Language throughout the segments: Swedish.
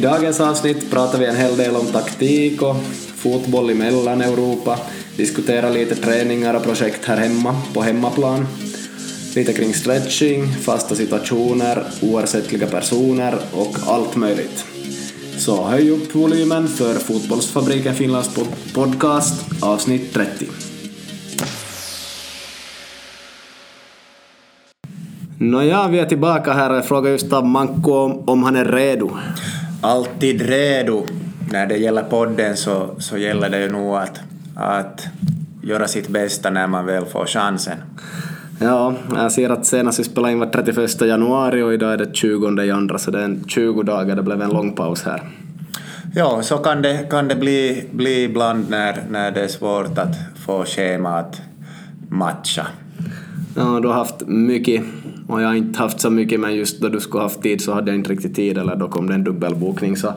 I dagens avsnitt pratar vi en hel del om taktik och fotboll i Mellaneuropa, diskuterar lite träningar och projekt här hemma, på hemmaplan, lite kring stretching, fasta situationer, oersättliga personer och allt möjligt. Så höj upp volymen för Fotbollsfabriken Finlands podcast avsnitt 30. Nåja, vi är tillbaka här och jag frågar just av Manko om, om han är redo. Alltid redo. När det gäller podden så, så gäller det ju nog att, att göra sitt bästa när man väl får chansen. Ja, jag ser att senast vi spelade in var 31 januari och idag är det 20 januari så det är 20 dagar, det blev en lång paus här. Ja, så kan det, kan det bli, bli ibland när, när det är svårt att få schema att matcha. Ja, du har haft mycket och jag har inte haft så mycket men just då du skulle haft tid så hade jag inte riktigt tid eller då kom det en dubbelbokning så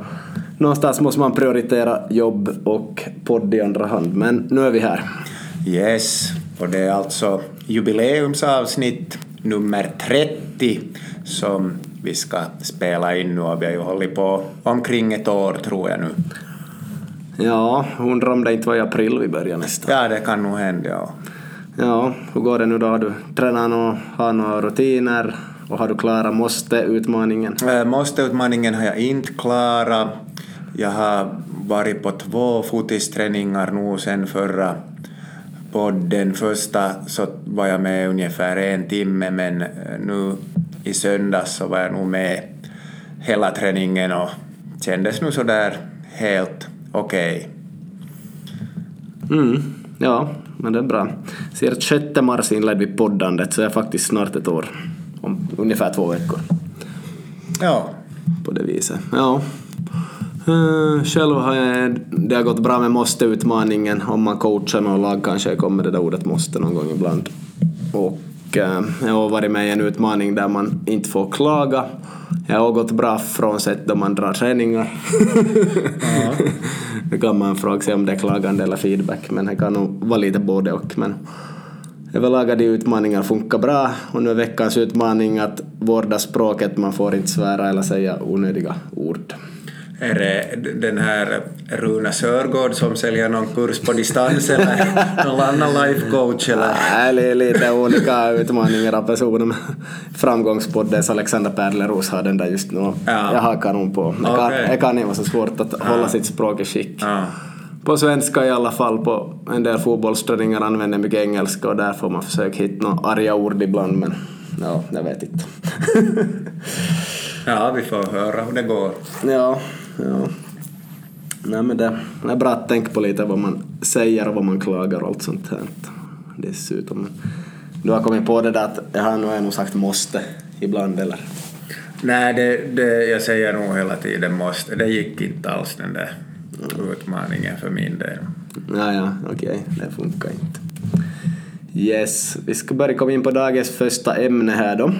någonstans måste man prioritera jobb och podd i andra hand men nu är vi här. Yes, och det är alltså jubileumsavsnitt nummer 30 som vi ska spela in nu och vi har ju hållit på omkring ett år tror jag nu. Ja, undrar om det inte var i april vi började nästan. Ja, det kan nog hända, ja. Ja, hur går det nu då? Har du tränat och har några rutiner? Och har du klarat måste-utmaningen? Äh, måste-utmaningen har jag inte klarat. Jag har varit på två fotisträningar nu sen förra podden. Första så var jag med ungefär en timme men eh, nu i söndags så var jag nog med hela träningen och kändes nu sådär helt okej. Okay. Mm, ja, men det är bra. Att 6 mars inledde vi poddandet så är faktiskt snart ett år. Om ungefär två veckor. Ja. På det viset. Ja. Uh, själv har jag, det har gått bra med måste-utmaningen. Om man coachar någon lag kanske kommer det där ordet måste någon gång ibland. Och uh, jag har varit med i en utmaning där man inte får klaga. Jag har gått bra frånsett då man drar träningar. Ja. Nu kan man fråga sig om det är klagande eller feedback, men det kan nog vara lite både och. Men överlag har de utmaningar funkar bra och nu är veckans utmaning att vårda språket, man får inte svära eller säga onödiga ord. Är det den här Runa Sörgård som säljer någon kurs på distans eller någon annan life coach? Eller? Nej, lite olika utmaningar av personer. Framgångspoddens Alexander Perleros har den där just nu. Ja. Jag hakar nog på. Det kan, okay. kan inte vara så svårt att ja. hålla sitt språk i skick. Ja. På svenska i alla fall, på en del fotbollsträningar använder mycket engelska och där får man försöka hitta några arga ord ibland men ja, jag vet inte. ja, vi får höra hur det går. Ja, ja. Nej men det, det är bra att tänka på lite vad man säger och vad man klagar och allt sånt här. Dessutom. Du har kommit på det där att jag har nog, nog sagt måste ibland eller? Nej, det, det, jag säger nog hela tiden måste. Det gick inte alls den där utmaningen för min del. Ja, ja, okej, okay. det funkar inte. Yes, vi ska börja komma in på dagens första ämne här då.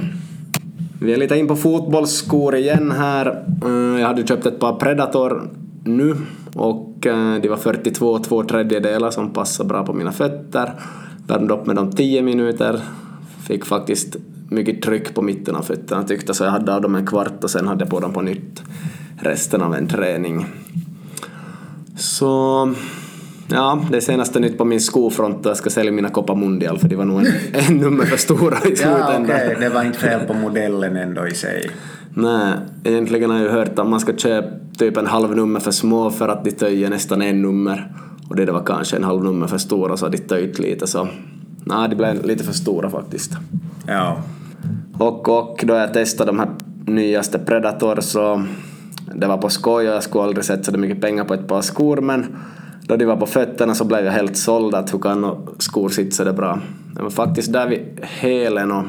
Vi är lite in på fotbollsskor igen här. Eh, jag hade köpt ett par Predator nu och eh, de var 42 två tredjedelar som passade bra på mina fötter. Värmde upp med dem 10 minuter. Fick faktiskt mycket tryck på mitten av fötterna tyckte så jag hade av dem en kvart och sen hade jag på dem på nytt resten av en träning. Så Ja, det är senaste nytt på min skofront jag ska sälja mina Copa Mundial för de var nog en, en nummer för stora i slutändan. Ja, okay. Det var inte fel på modellen ändå i sig. Nej, egentligen har jag hört att man ska köpa typ en halv nummer för små för att de töjer nästan en nummer. Och det var kanske en halv nummer för stora så de töjt lite så... Nej, de blev lite för stora faktiskt. Ja. Och, och då jag testade de här nyaste Predator så det var på skoj och jag skulle aldrig sett så mycket pengar på ett par skor men då de var på fötterna så blev jag helt såld att hur kan skor sitta så det bra. Men faktiskt där vid hälen och,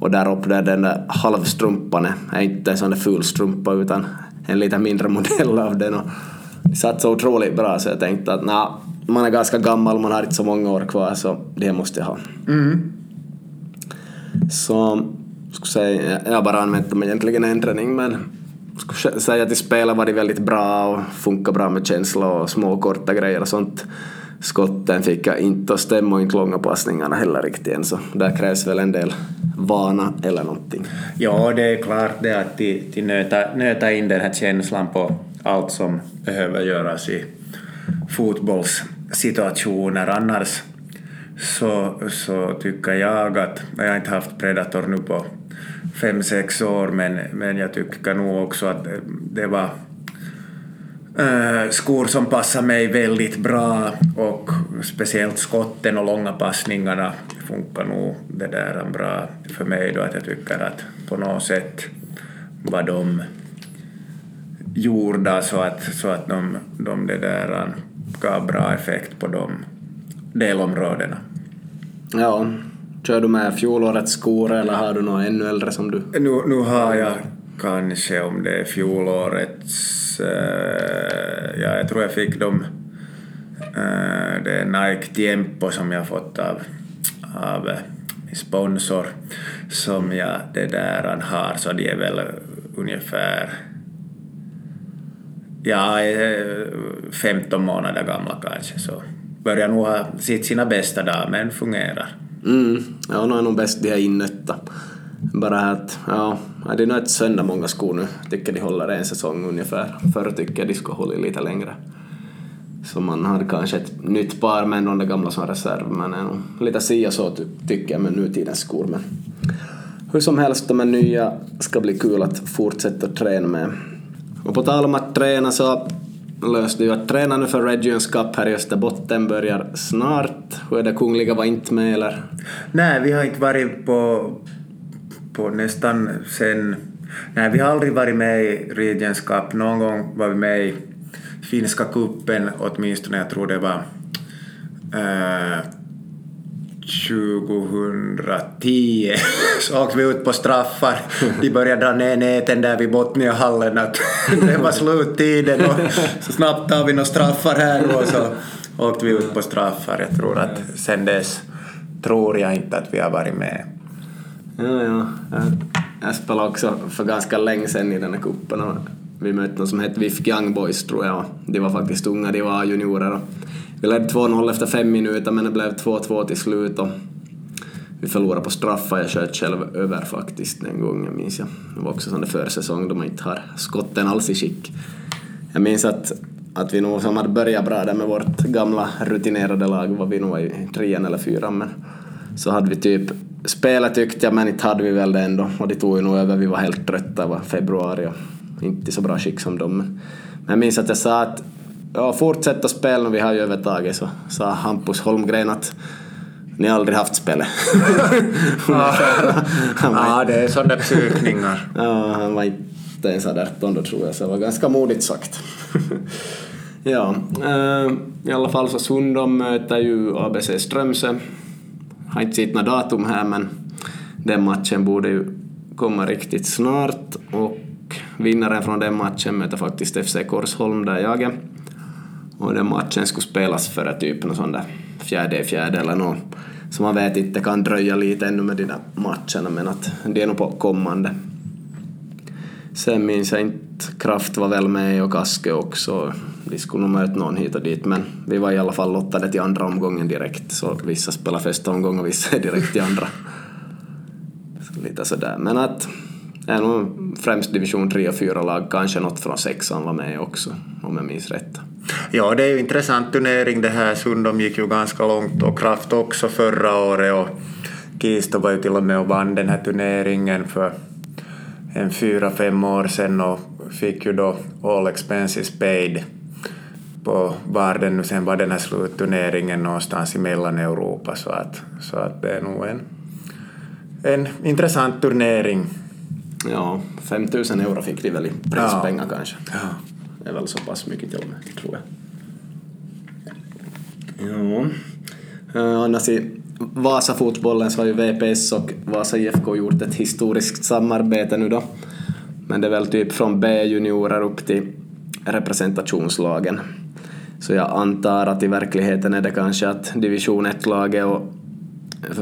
och där uppe där den där halvstrumpan är, inte en sån där ful strumpa utan en lite mindre modell av den och det satt så otroligt bra så jag tänkte att nah, man är ganska gammal, man har inte så många år kvar så det måste jag ha. Mm. Så skulle säga, jag har bara använt dem egentligen en träning men skulle säga att i spelet var de väldigt bra och funkar bra med känsla och små korta grejer och sånt. skotten fick jag inte att stämma och inte långa passningarna heller riktigt än, så där krävs väl en del vana eller någonting. Ja, det är klart det att de, de nöta, nöta in den här känslan på allt som behöver göras i fotbollssituationer. Annars så, så tycker jag att, jag har inte haft Predator nu på fem, sex år, men, men jag tycker nog också att det var eh, skor som passar mig väldigt bra och speciellt skotten och långa passningarna funkar nog det där bra för mig då att jag tycker att på något sätt var de gjorda så att, så att de, de det där eh, gav bra effekt på de delområdena. Ja, kör du med fjolårets skor eller har du några ännu äldre som du... Nu, nu har jag kanske om det är fjolårets... Äh, ja, jag tror jag fick dem... Äh, det är Nike Tiempo som jag fått av, av eh, sponsor som jag det där har, så de är väl ungefär ja, 15 månader gamla kanske, så börjar nog ha sitt sina bästa dagar, men fungerar. Mm, ja, nu är nog bäst de här innötta. Bara att, ja, det är nog ett sönder många skor nu. Tycker de håller en säsong ungefär. Förr tycker jag de skulle hålla lite längre. Så man hade kanske ett nytt par med de där gamla som reserv, men är nog lite si och så tycker jag med nutidens skor. Men hur som helst, de här nya ska bli kul att fortsätta träna med. Och på tal om att träna så löste ju att träna nu för Regions Cup här i Österbotten börjar snart. Hur är det, Kungliga var inte med eller? Nej, vi har inte varit på, på nästan sen... Nej, vi har aldrig varit med i Regions Cup. Någon gång var vi med i finska kuppen åtminstone, jag tror det var äh, 2010 så åkte vi ut på straffar. De började dra ner näten där vid Botniahallen att det var sluttiden och så snabbt tar vi några straffar här och så åkte vi ut på straffar. Jag tror att sen dess tror jag inte att vi har varit med. Ja, ja. Jag spelade också för ganska länge sedan i den här kuppen och vi mötte någon som hette VIF Young Boys tror jag. De var faktiskt unga, de var juniorer. Vi ledde 2-0 efter fem minuter men det blev 2-2 till slut och vi förlorade på straffar. Jag sköt själv över faktiskt den gången minns jag. Det var också sån där försäsong då man inte har skotten alls i skick. Jag minns att, att vi nog som hade börjat bra där med vårt gamla rutinerade lag var vi nog i trean eller fyran men så hade vi typ spelet tyckte jag men inte hade vi väl det ändå och det tog ju nog över. Vi var helt trötta, det var februari och inte i så bra skick som dem. Men jag minns att jag sa att ja, fortsätt att spela nu, vi har ju övertaget, så sa Hampus Holmgren att ni har aldrig haft spelet. ja, det är sådana psykningar. ja, han var inte ens 18 då tror jag, så det var ganska modigt sagt. ja, äh, i alla fall så Sundom möter ju ABC Strömsö. Har inte sett något datum här men den matchen borde ju komma riktigt snart och vinnaren från den matchen möter faktiskt FC Korsholm där jag är. Och den matchen skulle spelas före typ någon sån där fjärde fjärde eller någon Så man vet inte, det kan dröja lite ännu med de där matcherna men att det är nog på kommande. Sen minns jag inte, Kraft var väl med och Kaske också. De skulle nog möta någon hit och dit men vi var i alla fall lottade till andra omgången direkt så vissa spelar första omgången och vissa är direkt i andra. Så lite sådär men att det är nog främst division 3 och 4 lag, kanske något från sexan var med också om jag minns rätt. Ja, det är ju intressant turnering det här. Sundom gick ju ganska långt och Kraft också förra året och Kisto var ju till och med och vann den här turneringen för en fyra, fem år sedan och fick ju då all expenses paid på var den nu sen var den här slutturneringen någonstans i Mellaneuropa så att, så att det är nog en, en intressant turnering. Ja, 5000 euro fick de väl i prispengar ja. kanske. Ja. Det är väl så pass mycket till och med, tror jag. Ja. Uh, äh, annars i Vasa-fotbollen så har ju VPS och Vasa IFK gjort ett historiskt samarbete nu då. Men det är väl typ från B-juniorer upp till representationslagen. Så jag antar att i verkligheten är det kanske att division 1-laget och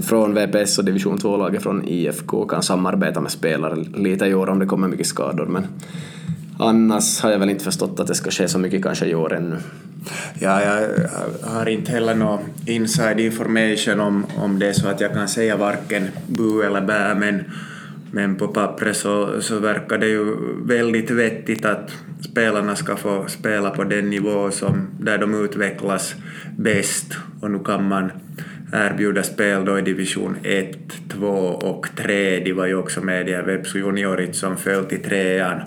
från VPS och division 2-laget från IFK kan samarbeta med spelare lite i år om det kommer mycket skador men annars har jag väl inte förstått att det ska ske så mycket kanske i år ännu. Ja, jag har inte heller någon inside information om, om det så att jag kan säga varken bu eller bä, men, men på pappret så, så verkar det ju väldigt vettigt att spelarna ska få spela på den nivå som, där de utvecklas bäst och nu kan man erbjuda spel då i division 1, 2 och 3. De var ju också med i Vepsu Juniorit som föll till trean.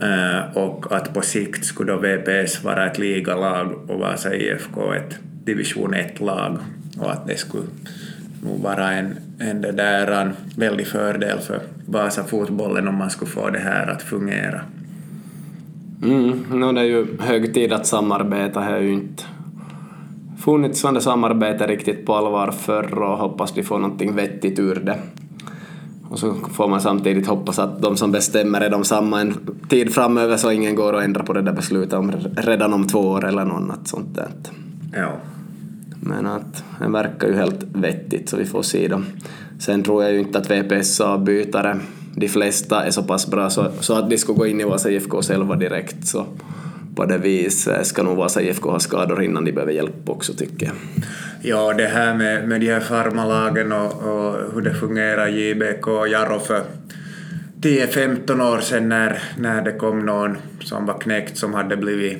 Eh, och att på sikt skulle då VPS vara ett ligalag och Vasa IFK ett division 1-lag och att det skulle nog vara en, en det där, en väldig fördel för Vasa-fotbollen om man skulle få det här att fungera. Mm, no, det är ju hög tid att samarbeta, det har ju inte funnits sådana samarbete riktigt på allvar förr och hoppas vi får någonting vettigt ur det. Och så får man samtidigt hoppas att de som bestämmer är de samma en tid framöver så ingen går och ändrar på det där beslutet om redan om två år eller något sånt där. Ja. Men att det verkar ju helt vettigt så vi får se då. Sen tror jag ju inte att VPS avbytare, de flesta är så pass bra så, så att de skulle gå in i Vasa IFK själva direkt så på det viset eh, ska nog Vasa IFK ha skador innan de behöver hjälp också tycker jag. Ja, det här med, med de här farmalagen och, och hur det fungerar i JBK och Jarro för 10-15 år sedan när, när det kom någon som var knäckt som hade blivit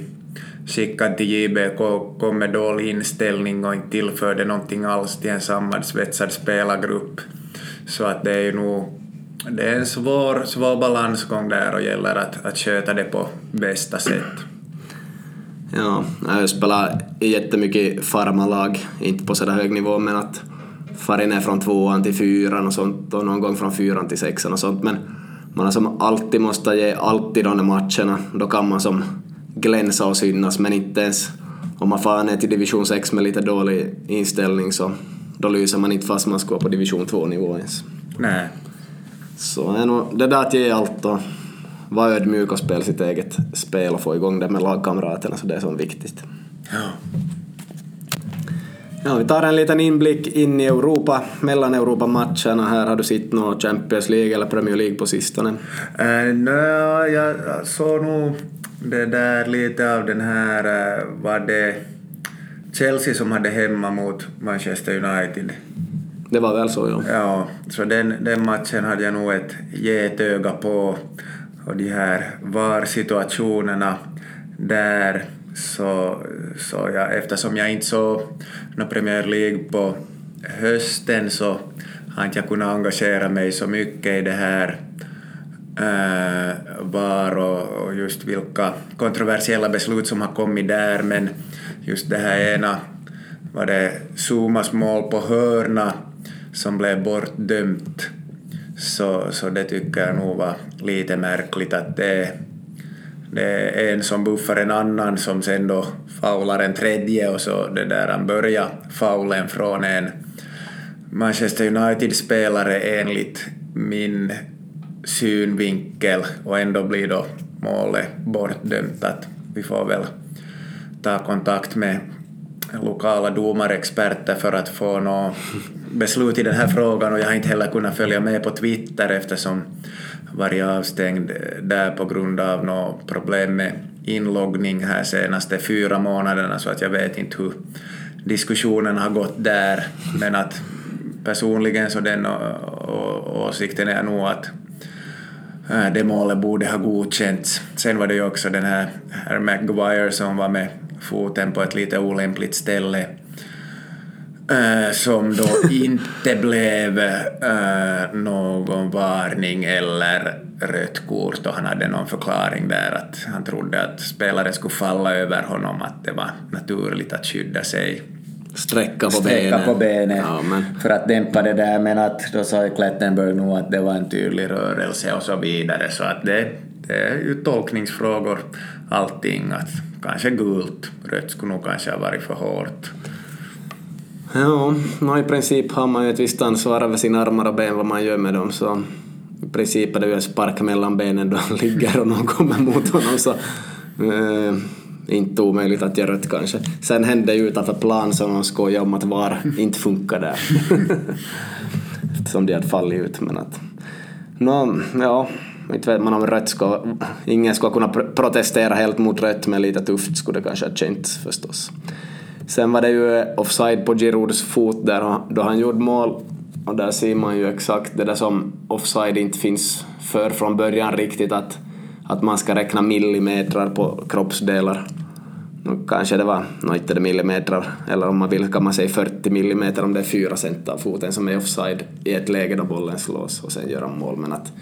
skickad till JBK och kom med dålig inställning och inte tillförde någonting alls till en sammansvetsad spelargrupp. Så att det är ju nog det är en svår, svår balansgång där och gäller att, att sköta det på bästa sätt. Ja, jag spelar i jättemycket farmalag, inte på sådär hög nivå men att fara ner från tvåan till fyran och sånt och någon gång från fyran till sexan och sånt men man har som alltid måste ge alltid de matcherna, då kan man som glänsa och synas men inte ens om man far ner till division 6 med lite dålig inställning så då lyser man inte fast man ska på division 2 nivå ens. Nej. Så är nog det där att ge allt och vara ödmjuk och spela sitt eget spel och få igång det med lagkamraterna, så det är så viktigt. Ja. Ja, vi tar en liten inblick in i Europa, mellan Europa-matcherna. Här har du sett något Champions League eller Premier League på sistone? Uh, no, jag såg nog det där lite av den här, uh, var det Chelsea som hade hemma mot Manchester United. Det var väl så, ja. Ja, så den, den matchen hade jag nog ett getöga på och de här VAR-situationerna där så, så jag, eftersom jag inte såg någon Premier League på hösten så har inte jag kunnat engagera mig så mycket i det här äh, VAR och, och just vilka kontroversiella beslut som har kommit där. Men just det här ena var det Sumas mål på hörna som blev bortdömt? Så, så det tycker jag nog var lite märkligt att det, det är en som buffar en annan som sen då faular en tredje och så det där han börjar faulen från en. Manchester United-spelare enligt min synvinkel och ändå blir då målet bortdömt att vi får väl ta kontakt med lokala domarexperter för att få något beslut i den här frågan och jag har inte heller kunnat följa med på Twitter eftersom jag varit avstängd där på grund av något problem med inloggning här senaste fyra månaderna så att jag vet inte hur diskussionen har gått där men att personligen så den åsikten är nog att eh, det målet borde ha godkänts. Sen var det ju också den här herr Maguire som var med foten på ett lite olämpligt ställe Uh, som då inte blev uh, någon varning eller rött kort och han hade någon förklaring där att han trodde att spelaren skulle falla över honom, att det var naturligt att skydda sig. Sträcka på Sträcka benen. på benen Ja, för att dämpa det där men att då sa Klettenberg nog att det var en tydlig rörelse och så vidare så att det, det är ju tolkningsfrågor allting att kanske gult, rött skulle nog kanske ha varit för hårt. Ja, no, i princip har man ju ett visst ansvar över sina armar och ben vad man gör med dem så i princip är det ju en spark mellan benen då han ligger och någon kommer mot honom så eh, inte omöjligt att göra rött kanske. Sen hände ju utanför plan så de skojade om att VAR inte funkar där. Eftersom de hade fallit ut men att... No, ja, inte vet man om rött ska, ingen ska kunna protestera helt mot rött men lite tufft skulle det kanske ha känts förstås. Sen var det ju eh, offside på Girouds fot där då han gjorde mål och där ser man ju exakt det där som offside inte finns för från början riktigt att, att man ska räkna millimeter på kroppsdelar. Kanske det var, no, inte det millimeter, eller om man vill kan man säga 40 millimeter om det är 4 cent av foten som är offside i ett läge då bollen slås och sen gör han mål. Men att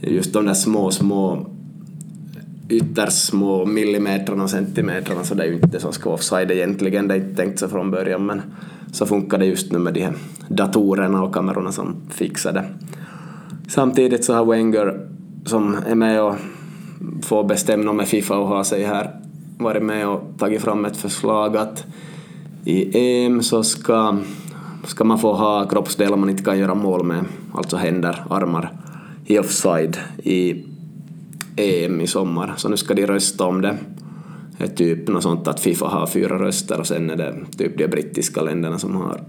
just de där små, små ytterst små millimetrarna och centimetrarna så det är ju inte det som ska vara offside egentligen, det är inte tänkt så från början men så funkar det just nu med de här datorerna och kamerorna som fixar det. Samtidigt så har Wenger som är med och får bestämma med Fifa och har sig här varit med och tagit fram ett förslag att i EM så ska, ska man få ha kroppsdelar man inte kan göra mål med, alltså händer, armar, i offside i EM i sommar. Så nu ska de rösta om det. Det är typ något sånt att Fifa har fyra röster och sen är det typ de brittiska länderna som har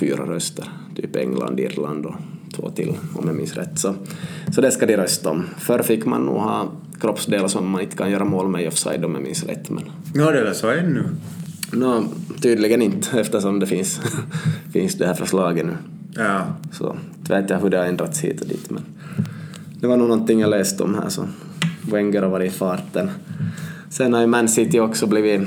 fyra röster. Typ England, Irland och två till om jag minns rätt. Så, så det ska de rösta om. Förr fick man nog ha kroppsdelar som man inte kan göra mål med i offside om jag minns rätt. Men... Ja, det är väl så ännu? No, tydligen inte eftersom det finns, finns det här förslaget nu. Ja. Så inte vet jag hur det har ändrats hit och dit men det var nog någonting jag läste om här så Wenger har varit i farten. Sen har ju Man City också blivit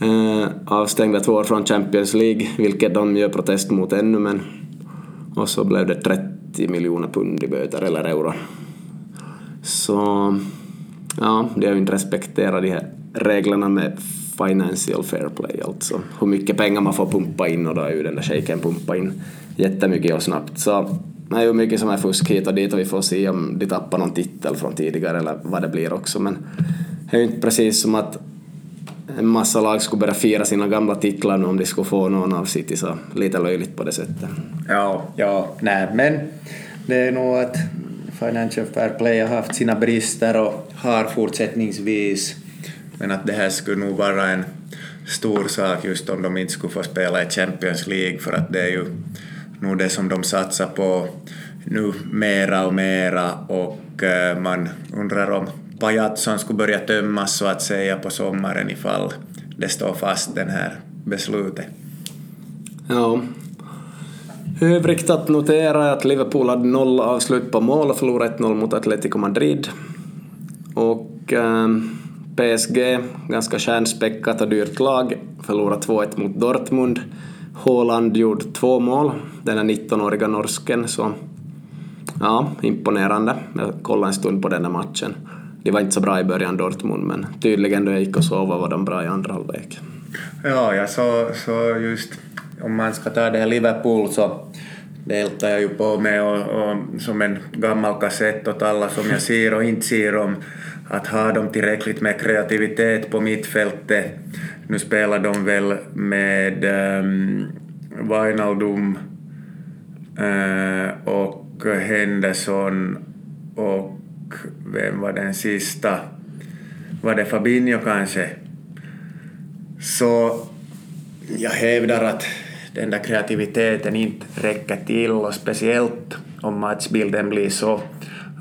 eh, avstängda två år från Champions League, vilket de gör protest mot ännu men och så blev det 30 miljoner pund i böter eller euro. Så ja, de har ju inte respekterat de här reglerna med financial fair play, alltså hur mycket pengar man får pumpa in och då är ju den där shejken pumpa in jättemycket och snabbt. Så det är ju mycket som är fusk hit och dit och vi får se om de tappar någon titel från tidigare eller vad det blir också men det är ju inte precis som att en massa lag skulle börja fira sina gamla titlar nu om de skulle få någon av City så lite löjligt på det sättet. Ja, ja, nej men det är nog att Financial Fair Play har haft sina brister och har fortsättningsvis men att det här skulle nog vara en stor sak just om de inte skulle få spela i Champions League för att det är ju nog det som de satsar på nu mera och mera och eh, man undrar om pajatson skulle börja tömmas så att säga på sommaren ifall det står fast den här beslutet. Ja. Övrigt att notera är att Liverpool hade noll avslut på mål och förlorade 1-0 mot Atletico Madrid. Och eh, PSG, ganska stjärnspäckat och dyrt lag, förlorade 2-1 mot Dortmund. Haaland gjorde två mål, den här 19-åriga norsken, så ja, imponerande. Jag kollade en stund på den där matchen. De var inte så bra i början, Dortmund, men tydligen då jag gick och sov var de bra i andra halvlek. Ja, jag så, så just om man ska ta det här Liverpool så deltar jag ju på med och, och som en gammal kassett åt alla som jag ser och inte ser om att ha dem tillräckligt med kreativitet på mittfältet. Nu spelar de väl med um, Wijnaldum uh, och Henderson och vem var den sista? Var det Fabinho kanske? Så jag hävdar att den där kreativiteten inte räcker till och speciellt om matchbilden blir så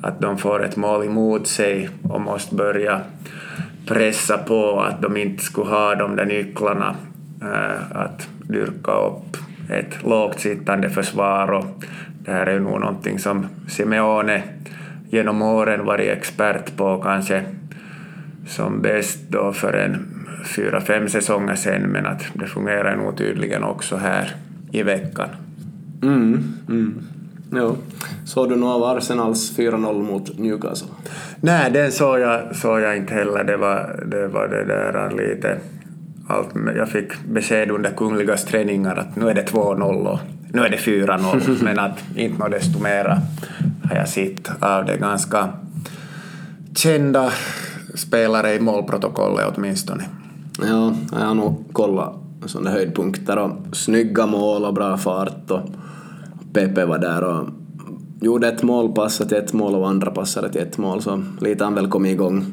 att de får ett mål emot sig och måste börja pressa på att de inte skulle ha de där nycklarna eh, att dyrka upp ett lågt sittande försvar och det här är nog någonting som Simeone genom åren varit expert på kanske som bäst då för en fyra, fem säsonger sen men att det fungerar nog tydligen också här i veckan. Mm, mm. Jo. Såg du något av Arsenals 4-0 mot Newcastle? Nej, den såg jag, såg jag inte heller. Det var det, var det där lite... Allt, jag fick besked under Kungligas träningar att nu är det 2-0 och nu är det 4-0, men att inte något desto mera har jag sett av det ganska kända spelare i målprotokollet åtminstone. Ja, jag har nog kollat sådana höjdpunkter och snygga mål och bra fart och Pepe var där och gjorde ett mål, passade till ett mål och andra passade till ett mål så lite han väl kom igång.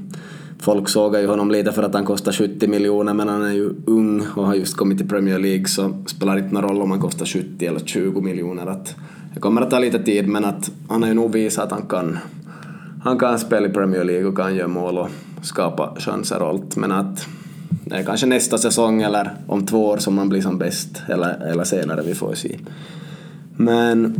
Folk sågar ju honom lite för att han kostar 70 miljoner men han är ju ung och har just kommit till Premier League så spelar det inte någon roll om han kostar 70 eller 20 miljoner. Att det kommer att ta lite tid men att han har ju nog visat att han kan, han kan spela i Premier League och kan göra mål och skapa chanser och allt. Men att det är kanske nästa säsong eller om två år som han blir som bäst. Eller, eller senare, vi får se. Men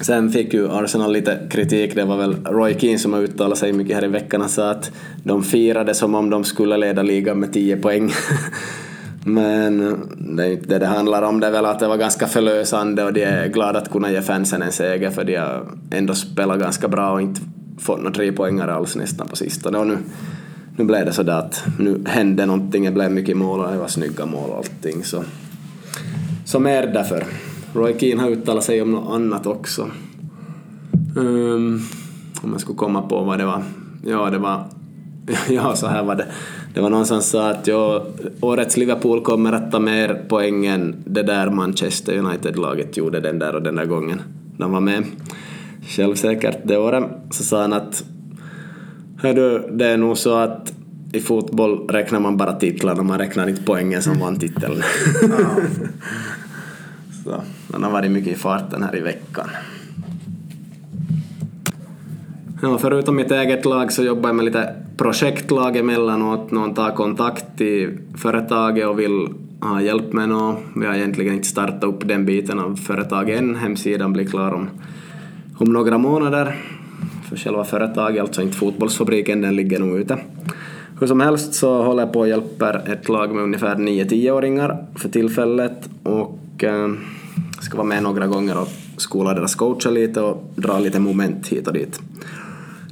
sen fick ju Arsenal lite kritik. Det var väl Roy Keane som har uttalat sig mycket här i veckan Han sa att de firade som om de skulle leda ligan med 10 poäng. Men det är inte det det handlar om. Det är väl att det var ganska förlösande och de är glada att kunna ge fansen en seger för de har ändå spelat ganska bra och inte fått några tre poängar alls nästan på sistone. Och nu, nu blev det så där att nu hände någonting, det blev mycket mål och det var snygga mål och allting. Så, så mer därför. Roy Keane har uttalat sig om något annat också. Um, om jag skulle komma på vad det var. Ja, det var... Ja, så här var det. Det var någon som sa att ja, årets Liverpool kommer att ta mer poäng än det där Manchester United-laget gjorde den där och den där gången de var med. Självsäkert det året så sa han att Hördu, det är nog så att i fotboll räknar man bara titlarna, man räknar inte poängen som vann titeln. så, han har varit mycket i farten här i veckan. Ja, förutom mitt eget lag så jobbar jag med lite projektlag emellanåt. Någon tar kontakt till företaget och vill ha hjälp med något. Vi har egentligen inte startat upp den biten av företaget än. Hemsidan blir klar om, om några månader. För själva företaget, alltså inte fotbollsfabriken, den ligger nog ute. Hur som helst så håller jag på och hjälper ett lag med ungefär 9-10-åringar för tillfället och eh, ska vara med några gånger och skola deras coacher lite och dra lite moment hit och dit.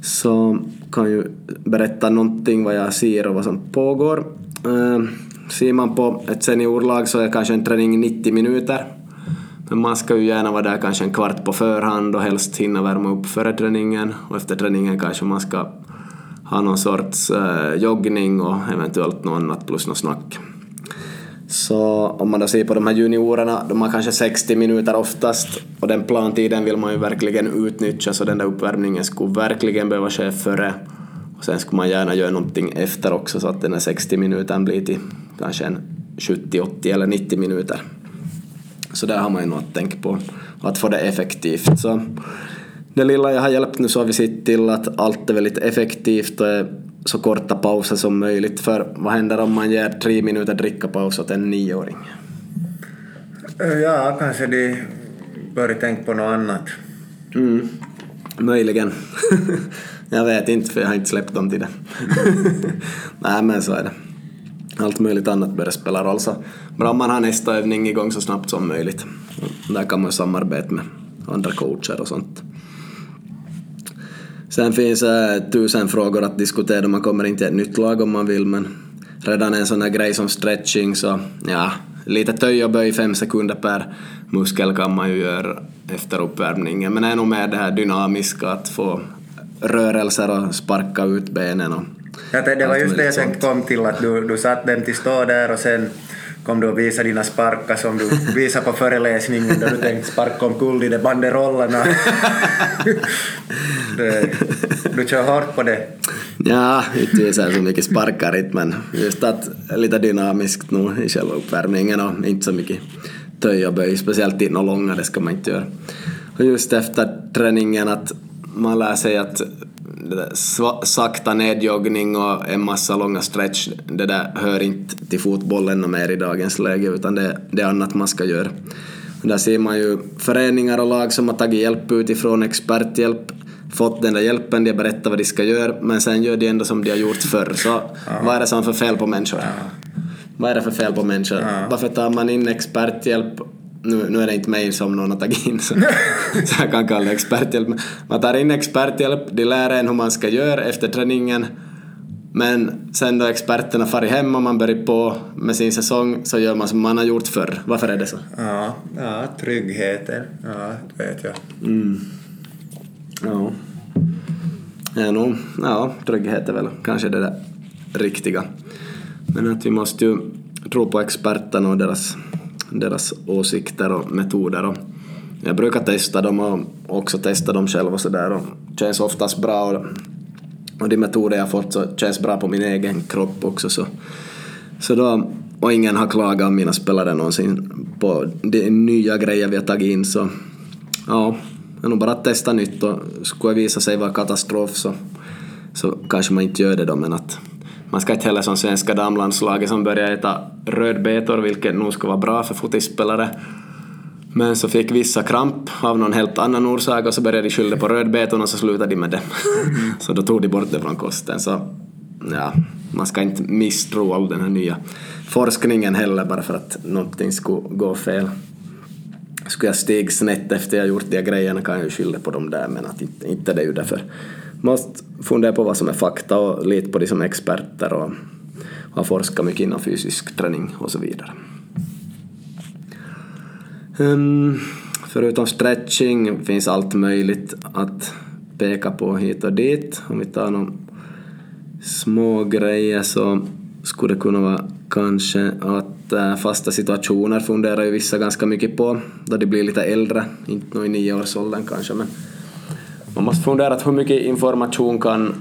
Så kan ju berätta någonting vad jag ser och vad som pågår. Eh, ser man på ett seniorlag så är kanske en träning 90 minuter. Men man ska ju gärna vara där kanske en kvart på förhand och helst hinna värma upp före träningen och efter träningen kanske man ska ha någon sorts eh, joggning och eventuellt något annat plus något snack. Så om man då ser på de här juniorerna, de har kanske 60 minuter oftast och den plantiden vill man ju verkligen utnyttja så den där uppvärmningen skulle verkligen behöva ske före och sen skulle man gärna göra någonting efter också så att den här 60 minuten blir till kanske en 70, 80 eller 90 minuter. Så där har man ju något att tänka på, att få det effektivt. Så det lilla jag har hjälpt nu så har vi sett till att allt är väldigt effektivt och så korta pauser som möjligt. För vad händer om man ger tre minuter drickapaus åt en nioåring? Ja, kanske de bör tänka på något annat. Mm. Möjligen. jag vet inte för jag har inte släppt dem till det. Nej men så är det. Allt möjligt annat börjar spela roll så bra om man har nästa övning igång så snabbt som möjligt. Där kan man samarbeta med andra coacher och sånt. Sen finns det äh, tusen frågor att diskutera, man kommer inte ett nytt lag om man vill men redan en sån här grej som stretching så ja, lite töj och böj fem sekunder per muskel kan man ju göra efter uppvärmningen. Men nog mer det här dynamiska att få rörelser och sparka ut benen och Ja, det var just det jag tänkte kom till, att du, du satt dem till stå där och sen kom du och visade dina sparkar som du visade på föreläsningen då du tänkte sparka omkull de där banderollerna. du kör hårt på det. Ja, inte visar så mycket sparkar inte men just att lite dynamiskt nog i själva uppvärmningen och inte så mycket töj och böj, speciellt några långa, det ska man inte göra. Och just efter träningen att man lär sig att sakta nedjoggning och en massa långa stretch, det där hör inte till fotbollen och mer i dagens läge utan det, det är annat man ska göra. Där ser man ju föreningar och lag som har tagit hjälp utifrån, experthjälp, fått den där hjälpen, de berättar vad de ska göra, men sen gör de ändå som de har gjort förr. Så vad är det som är för fel på människor? Vad är det för fel på människor? Varför tar man in experthjälp nu, nu är det inte mig som någon har tagit in så, så jag kan kalla experthjälp. Man tar in experthjälp, de lär en hur man ska göra efter träningen men sen då experterna far hem och man börjar på med sin säsong så gör man som man har gjort förr. Varför är det så? Ja, ja tryggheten. Ja, det vet jag. Mm. Ja. Ja, nog, ja, trygghet är väl kanske det där riktiga. Men att vi måste ju tro på experterna och deras deras åsikter och metoder. Och jag brukar testa dem och också testa dem själv och sådär och känns oftast bra. Och, och de metoder jag fått så känns bra på min egen kropp också. Så, så då, och ingen har klagat om mina spelare någonsin på de nya grejer vi har tagit in så ja, det är nog bara att testa nytt och skulle det visa sig vara katastrof så, så kanske man inte gör det då men att man ska inte heller som svenska damlandslaget som börjar äta rödbetor vilket nog ska vara bra för fotispelare men så fick vissa kramp av någon helt annan orsak och så började de skylla på rödbetorna och så slutade de med det. så då tog de bort det från kosten. Så ja, man ska inte misstro all den här nya forskningen heller bara för att någonting skulle gå fel. Skulle jag stiga snett efter jag gjort de här grejerna kan jag ju skylla på dem där men att inte, inte det är ju därför. Måste fundera på vad som är fakta och lita på de som är experter och har forskat mycket inom fysisk träning och så vidare. Um, förutom stretching finns allt möjligt att peka på hit och dit. Om vi tar några små grejer så skulle det kunna vara kanske att eh, fasta situationer funderar ju vissa ganska mycket på då de blir lite äldre, inte nog i nioårsåldern kanske men man måste fundera på hur mycket information kan,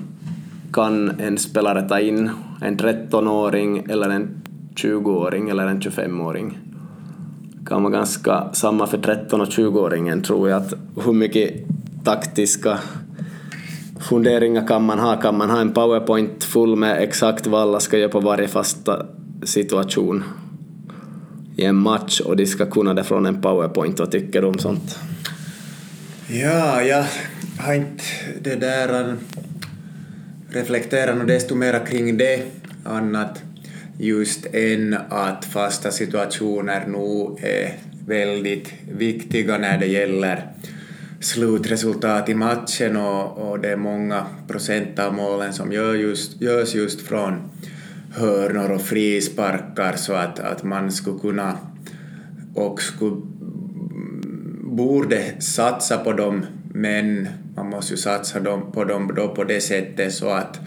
kan en spelare ta in, en 13-åring eller en 20-åring eller en 25-åring kan vara ganska samma för 13 och 20-åringen tror jag att hur mycket taktiska funderingar kan man ha? Kan man ha en powerpoint full med exakt vad alla ska göra på varje fasta situation i en match och de ska kunna det från en powerpoint? Vad tycker du om sånt? Ja, jag har inte det där äh, reflekterat och desto mera kring det annat just än att fasta situationer nog är väldigt viktiga när det gäller slutresultat i matchen och, och det är många procent av målen som gör just, görs just från hörnor och frisparkar så att, att man skulle kunna och skulle, mm, borde satsa på dem men man måste ju satsa dem, på dem då på det sättet så att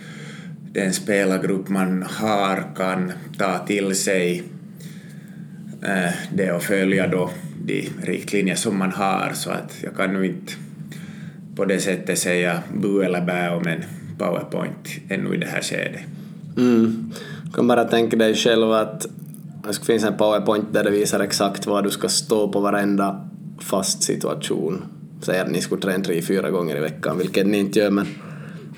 den spelargrupp man har kan ta till sig äh, det och följa då de riktlinjer som man har så att jag kan nu inte på det sättet säga bu eller bä om en powerpoint ännu i det här skedet. Mm. Du kan bara tänka dig själv att det finns en powerpoint där det visar exakt var du ska stå på varenda fast situation. Säg att ni skulle träna tre, fyra gånger i veckan, vilket ni inte gör men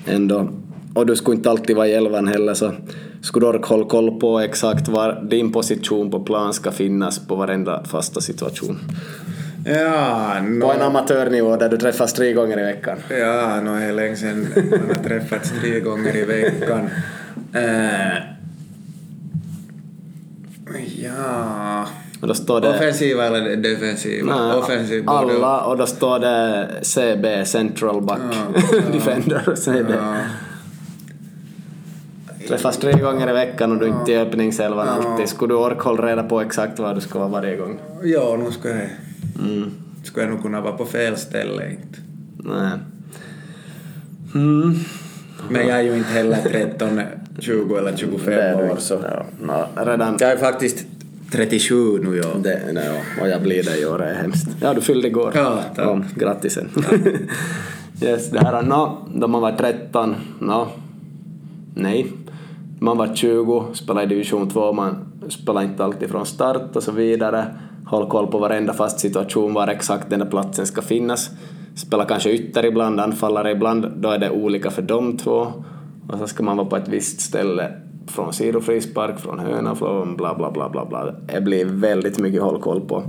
ändå och du skulle inte alltid vara i elvan heller så skulle du orka hålla koll på exakt var din position på plan ska finnas på varenda fasta situation. Ja, no. På en amatörnivå där du träffas tre gånger i veckan. Ja, no, det är länge sedan man har träffats tre gånger i veckan. Uh, ja... Och då står det... Offensiva eller defensiva? Nej, Offensiv, alla, och då står det CB, central back, ja, ja, defender, CB. Ja träffas tre gånger i veckan och du inte är i öppningselvan ja. alltid. Skulle du orka hålla reda på exakt var du ska vara varje gång? Ja, nu ska jag. Mm. Skulle jag nog kunna vara på fel ställe inte. Nej. Mm. Men jag är ju inte heller 13, 20 eller 25 år så... Ja, no, redan... Jag är faktiskt 37 nu ja. Det, nej, och jag blir det i år, det är hemskt. Ja, du fyllde igår. Ja, tack. Ja, grattisen. Ja. yes, det här, no, då man var 13, no, nej, man var 20, spelade i division 2, man spelade inte alltid från start och så vidare. Håll koll på varenda fast situation, var exakt den där platsen ska finnas. Spela kanske ytter ibland, anfallare ibland, då är det olika för de två. Och så ska man vara på ett visst ställe från sidofrispark, från höna, från bla bla bla bla bla. Det blir väldigt mycket håll koll på.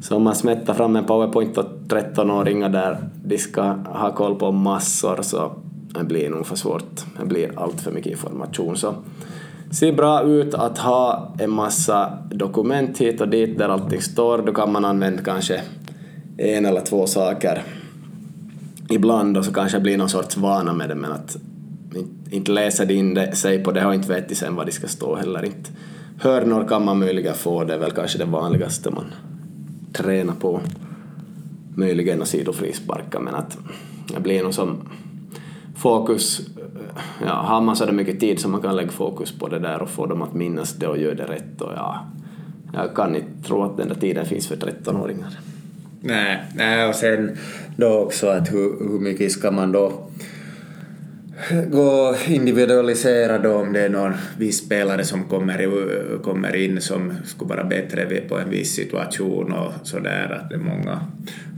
Så om man smättar fram en powerpoint åt 13-åringar där de ska ha koll på massor så det blir nog för svårt. Det blir allt för mycket information. Så ser bra ut att ha en massa dokument hit och dit där allting står. Då kan man använda kanske en eller två saker ibland och så kanske det blir någon sorts vana med det men att inte läser in det, sig på det och inte vet sen vad det ska stå heller inte. Hörnor kan man möjligen få, det är väl kanske det vanligaste man tränar på. Möjligen och sidofrisparkar men att det blir nog som fokus, ja, har man så mycket tid så man kan lägga fokus på det där och få dem att minnas det och göra det rätt och ja, jag kan inte tro att den där tiden finns för 13-åringar. Nej, nej, och sen då också att hur, hur mycket ska man då gå individualisera då om det är någon viss spelare som kommer, kommer in som skulle vara bättre på en viss situation och sådär att det är många,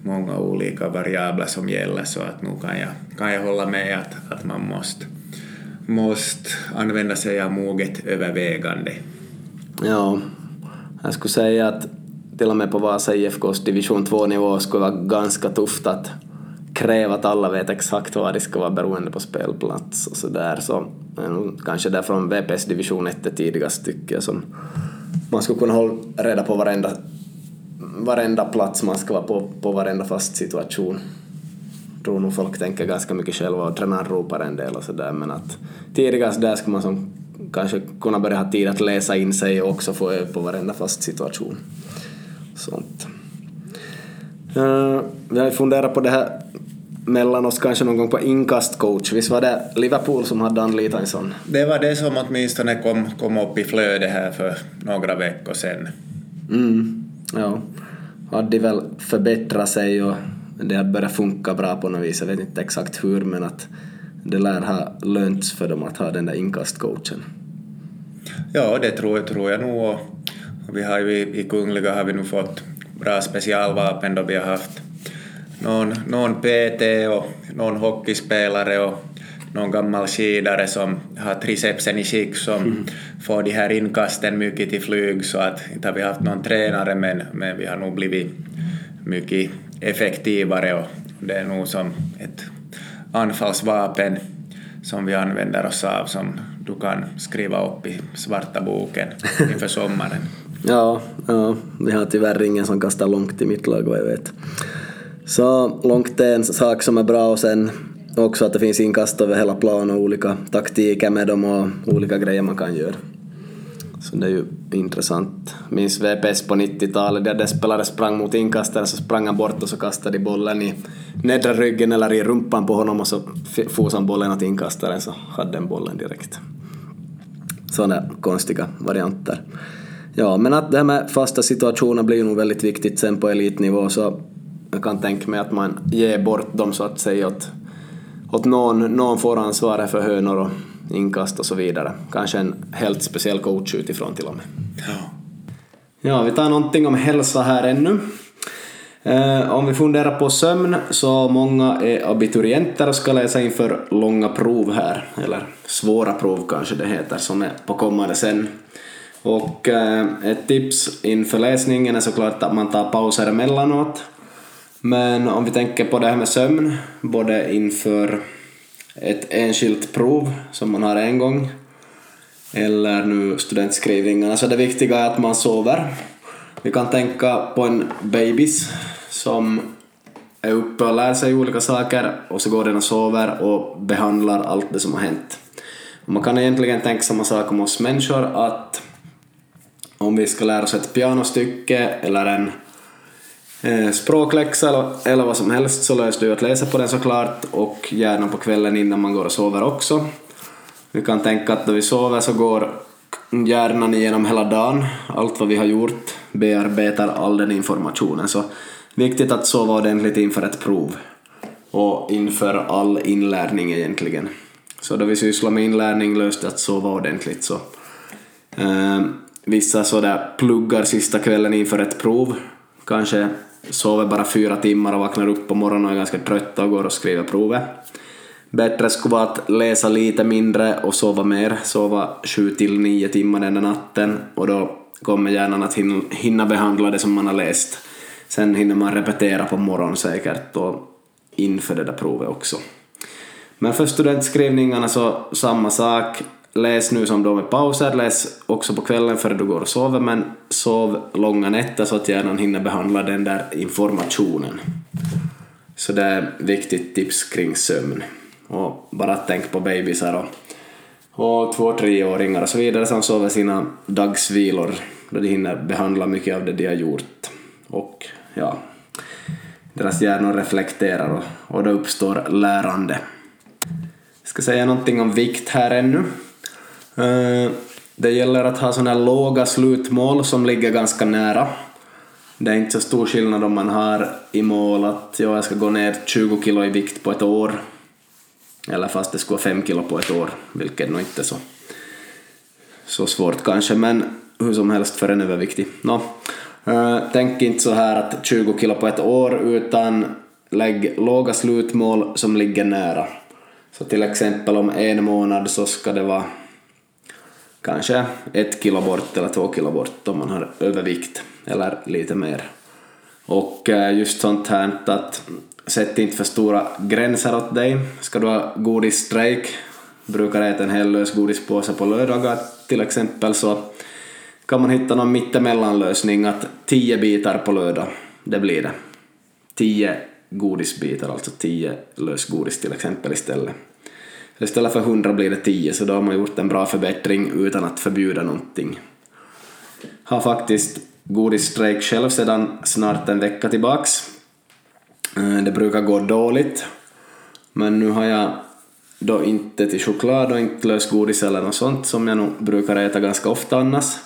många olika variabler som gäller så att nu kan jag, kan jag hålla med att, att man måste, måste använda sig av moget övervägande. Ja, jag skulle säga att till och med på Vasa IFKs division 2-nivå skulle vara ganska tufft att kräva att alla vet exakt vad det ska vara beroende på spelplats och sådär. Så kanske där från VPS division 1 är tidigast tycker jag som man skulle kunna hålla reda på varenda, varenda plats man ska vara på, på varenda fast situation. Jag tror nog folk tänker ganska mycket själva och tränaren ropar en del och sådär men att tidigast där ska man som kanske kunna börja ha tid att läsa in sig och också få öva på varenda fast situation. Sånt. Uh, vi har funderat på det här mellan oss kanske någon gång på inkastcoach. Visst var det Liverpool som hade anlitat en sån? Det var det som åtminstone kom, kom upp i flödet här för några veckor sedan. Mm, ja. Hade väl förbättrat sig och det hade börjat funka bra på något vis. Jag vet inte exakt hur men att det lär ha lönts för dem att ha den där inkastcoachen. Ja, det tror, tror jag nog. Vi har ju i Kungliga har vi nu fått bra specialvapen då vi har haft någon, någon PT och någon hockeyspelare och någon gammal skidare som har tricepsen i skick som mm. får de här inkasten mycket till flyg så att inte har vi haft någon tränare men, men vi har nog blivit mycket effektivare och det är nog som ett anfallsvapen som vi använder oss av som du kan skriva upp i svarta boken inför sommaren. ja, ja, vi har tyvärr ingen som kastar långt i mitt lag vad jag vet. Så långt är en sak som är bra och sen också att det finns inkast över hela planen och olika taktiker med dem och olika grejer man kan göra. Så det är ju intressant. Minns VPS på 90-talet där spelare sprang mot inkastaren så sprang han bort och så kastade de bollen i nedre ryggen eller i rumpan på honom och så fos han bollen åt inkastaren så hade den bollen direkt. Sådana konstiga varianter. Ja, men att det här med fasta situationer blir nog väldigt viktigt sen på elitnivå så jag kan tänka mig att man ger bort dem så att säga åt, åt någon, någon får ansvaret för hönor och inkast och så vidare. Kanske en helt speciell coach utifrån till och med. Ja. Ja, vi tar någonting om hälsa här ännu. Eh, om vi funderar på sömn så många är abiturienter och ska läsa inför långa prov här, eller svåra prov kanske det heter, som är på kommande sen. Och eh, ett tips inför läsningen är såklart att man tar pauser emellanåt men om vi tänker på det här med sömn, både inför ett enskilt prov som man har en gång eller nu studentskrivningarna, så det viktiga är att man sover. Vi kan tänka på en babys som är uppe och lär sig olika saker och så går den och sover och behandlar allt det som har hänt. man kan egentligen tänka samma sak om oss människor att om vi ska lära oss ett pianostycke eller en Eh, språkläxa eller vad som helst så löser du att läsa på den såklart och gärna på kvällen innan man går och sover också. Vi kan tänka att när vi sover så går hjärnan igenom hela dagen, allt vad vi har gjort, bearbetar all den informationen. Så viktigt att sova ordentligt inför ett prov och inför all inlärning egentligen. Så då vi sysslar med inlärning löste att sova ordentligt så eh, vissa sådär pluggar sista kvällen inför ett prov, kanske sover bara fyra timmar och vaknar upp på morgonen och är ganska trötta och går och skriver provet. Bättre skulle vara att läsa lite mindre och sova mer, sova sju till nio timmar den natten och då kommer hjärnan att hinna behandla det som man har läst. Sen hinner man repetera på morgonen säkert och inför det där provet också. Men för studentskrivningarna så samma sak, läs nu som då med pauser, läs också på kvällen före du går och sover, men sov långa nätter så att hjärnan hinner behandla den där informationen. Så det är ett viktigt tips kring sömn. Och bara tänk på bebisar och, och två treåringar och så vidare som sover sina dagsvilor då de hinner behandla mycket av det de har gjort. Och ja, deras hjärnor reflekterar och, och då uppstår lärande. Jag ska säga någonting om vikt här ännu. Eh, det gäller att ha sådana låga slutmål som ligger ganska nära. Det är inte så stor skillnad om man har i mål att ja, jag ska gå ner 20 kilo i vikt på ett år. Eller fast det skulle vara 5 kilo på ett år, vilket nog inte är så, så svårt kanske, men hur som helst för en överviktig. No. Eh, tänk inte så här att 20 kilo på ett år, utan lägg låga slutmål som ligger nära. Så till exempel om en månad så ska det vara kanske ett kilo bort eller två kilo bort om man har övervikt eller lite mer. Och eh, just sånt här att sätt inte för stora gränser åt dig. Ska du ha godisstrejk, brukar äta en hel lös godispåse på lördagar till exempel så kan man hitta någon mittemellanlösning att tio bitar på lördag, det blir det. Tio godisbitar, alltså tio lösgodis till exempel istället. Istället för hundra blir det 10, så då har man gjort en bra förbättring utan att förbjuda någonting. Har faktiskt godisstrejk själv sedan snart en vecka tillbaks. Eh, det brukar gå dåligt, men nu har jag då inte till choklad och inte lösgodis eller något sånt som jag nog brukar äta ganska ofta annars.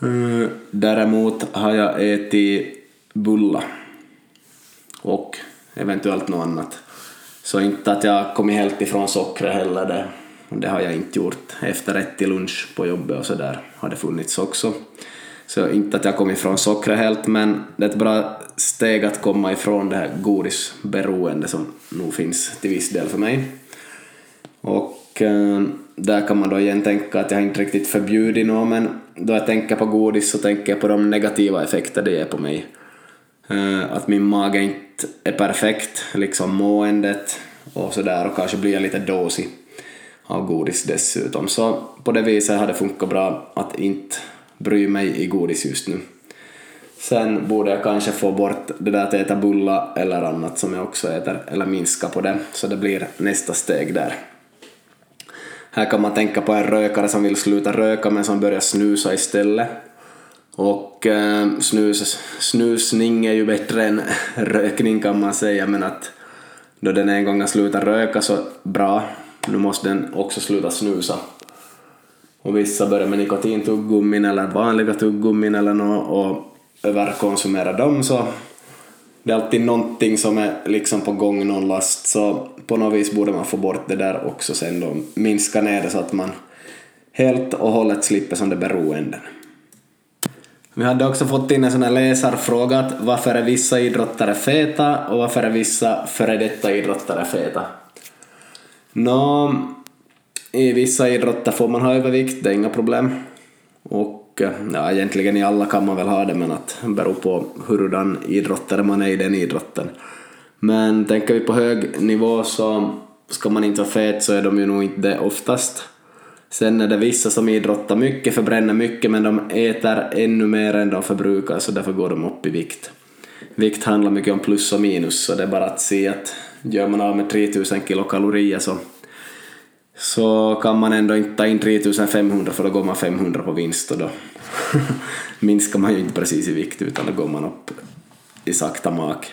Eh, däremot har jag ätit bulla och eventuellt något annat. Så inte att jag kommit helt ifrån sockret heller, det, det har jag inte gjort. Efterrätt till lunch på jobbet och sådär har det funnits också. Så inte att jag kommit ifrån sockret helt, men det är ett bra steg att komma ifrån det här godisberoende som nog finns till viss del för mig. Och eh, där kan man då igen tänka att jag inte riktigt förbjudit något, men då jag tänker på godis så tänker jag på de negativa effekter det ger på mig. Eh, att min mage inte är perfekt, liksom måendet och sådär, och kanske blir jag lite dåsig av godis dessutom. Så på det viset har det funkat bra att inte bry mig i godis just nu. Sen borde jag kanske få bort det där att äta bulla eller annat som jag också äter, eller minska på det, så det blir nästa steg där. Här kan man tänka på en rökare som vill sluta röka men som börjar snusa istället. Och eh, snus, snusning är ju bättre än rökning kan man säga, men att då den en gång har slutat röka så bra, nu måste den också sluta snusa. Och vissa börjar med nikotintuggummin eller vanliga tuggummin eller något och överkonsumerar dem så det är alltid någonting som är liksom på gång, någon last, så på något vis borde man få bort det där också sen då, minska ner det så att man helt och hållet slipper som det beroenden. Vi hade också fått in en sån här läsarfråga att varför är vissa idrottare feta och varför är vissa före detta idrottare feta? Nå, i vissa idrotter får man ha övervikt, det är inga problem. Och eh, ja, egentligen i alla kan man väl ha det, men att det beror på hurdan idrottare man är i den idrotten. Men tänker vi på hög nivå så ska man inte vara fet så är de ju nog inte det oftast. Sen är det vissa som idrottar mycket, förbränner mycket, men de äter ännu mer än de förbrukar, så därför går de upp i vikt. Vikt handlar mycket om plus och minus, så det är bara att se att gör man av med 3000 kilokalorier så så kan man ändå inte ta in 3500 för då går man 500 på vinst och då minskar man ju inte precis i vikt utan då går man upp i sakta mak.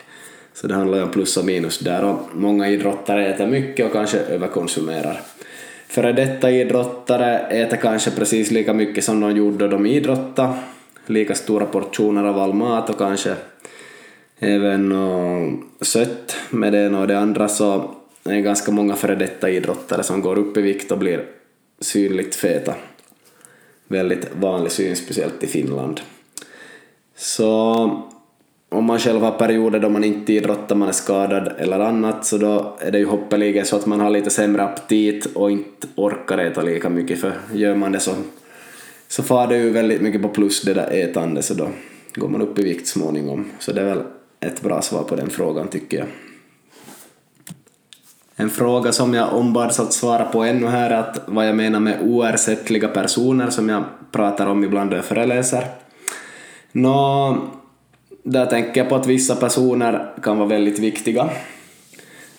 Så det handlar ju om plus och minus där och många idrottare äter mycket och kanske överkonsumerar. Före detta idrottare äter kanske precis lika mycket som de gjorde då de idrottade, lika stora portioner av all mat och kanske även sött med det ena och det andra så det är ganska många före detta idrottare som går upp i vikt och blir synligt feta. Väldigt vanlig syn, speciellt i Finland. Så om man själv har perioder då man inte idrottar, man är skadad eller annat, så då är det ju hoppeligen så att man har lite sämre aptit och inte orkar äta lika mycket, för gör man det så, så far det ju väldigt mycket på plus det där ätandet, så då går man upp i vikt småningom. Så det är väl ett bra svar på den frågan tycker jag. En fråga som jag ombads att svara på ännu här är att vad jag menar med oersättliga personer som jag pratar om ibland då jag föreläser. Nå, där tänker jag på att vissa personer kan vara väldigt viktiga.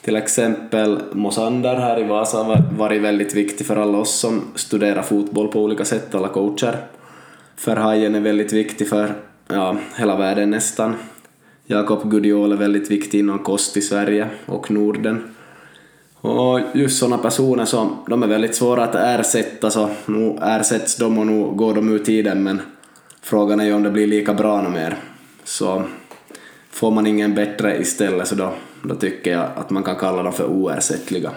Till exempel Mosander här i Vasa har varit väldigt viktig för alla oss som studerar fotboll på olika sätt, alla coacher. För Hajen är väldigt viktig för ja, hela världen nästan. Jakob Gudiol är väldigt viktig inom kost i Sverige och Norden. Och just sådana personer som, de är väldigt svåra att ersätta så nu ersätts de och nu går de ur tiden men frågan är ju om det blir lika bra något mer. Så får man ingen bättre istället så då, då tycker jag att man kan kalla dem för oersättliga.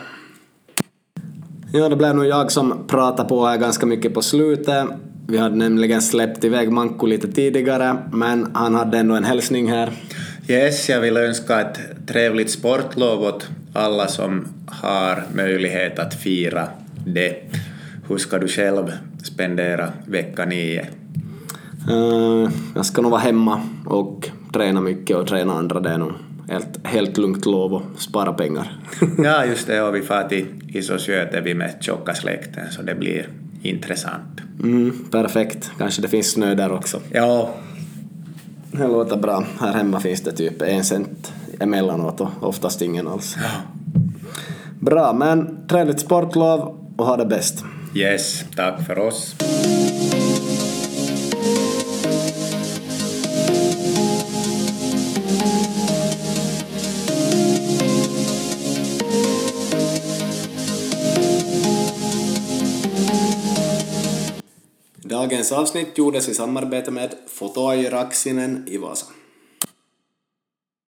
Ja, det blev nog jag som pratade på här ganska mycket på slutet. Vi hade nämligen släppt iväg Manko lite tidigare, men han hade ändå en hälsning här. Yes, jag vill önska ett trevligt sportlov åt alla som har möjlighet att fira det. Hur ska du själv spendera vecka nio? Uh, jag ska nog vara hemma och träna mycket och träna andra. Det är nog helt, helt lugnt lov och spara pengar. ja, just det. Och vi far till Isosjötevi med tjocka släkten, så det blir intressant. Mm, perfekt. Kanske det finns snö där också. Ja. Det låter bra. Här hemma finns det typ en cent emellanåt och oftast ingen alls. Ja. Bra, men trevligt sportlov och ha det bäst. Yes, tack för oss. Dagens avsnitt gjordes i samarbete med Fotoaj Raksinen i Vasa.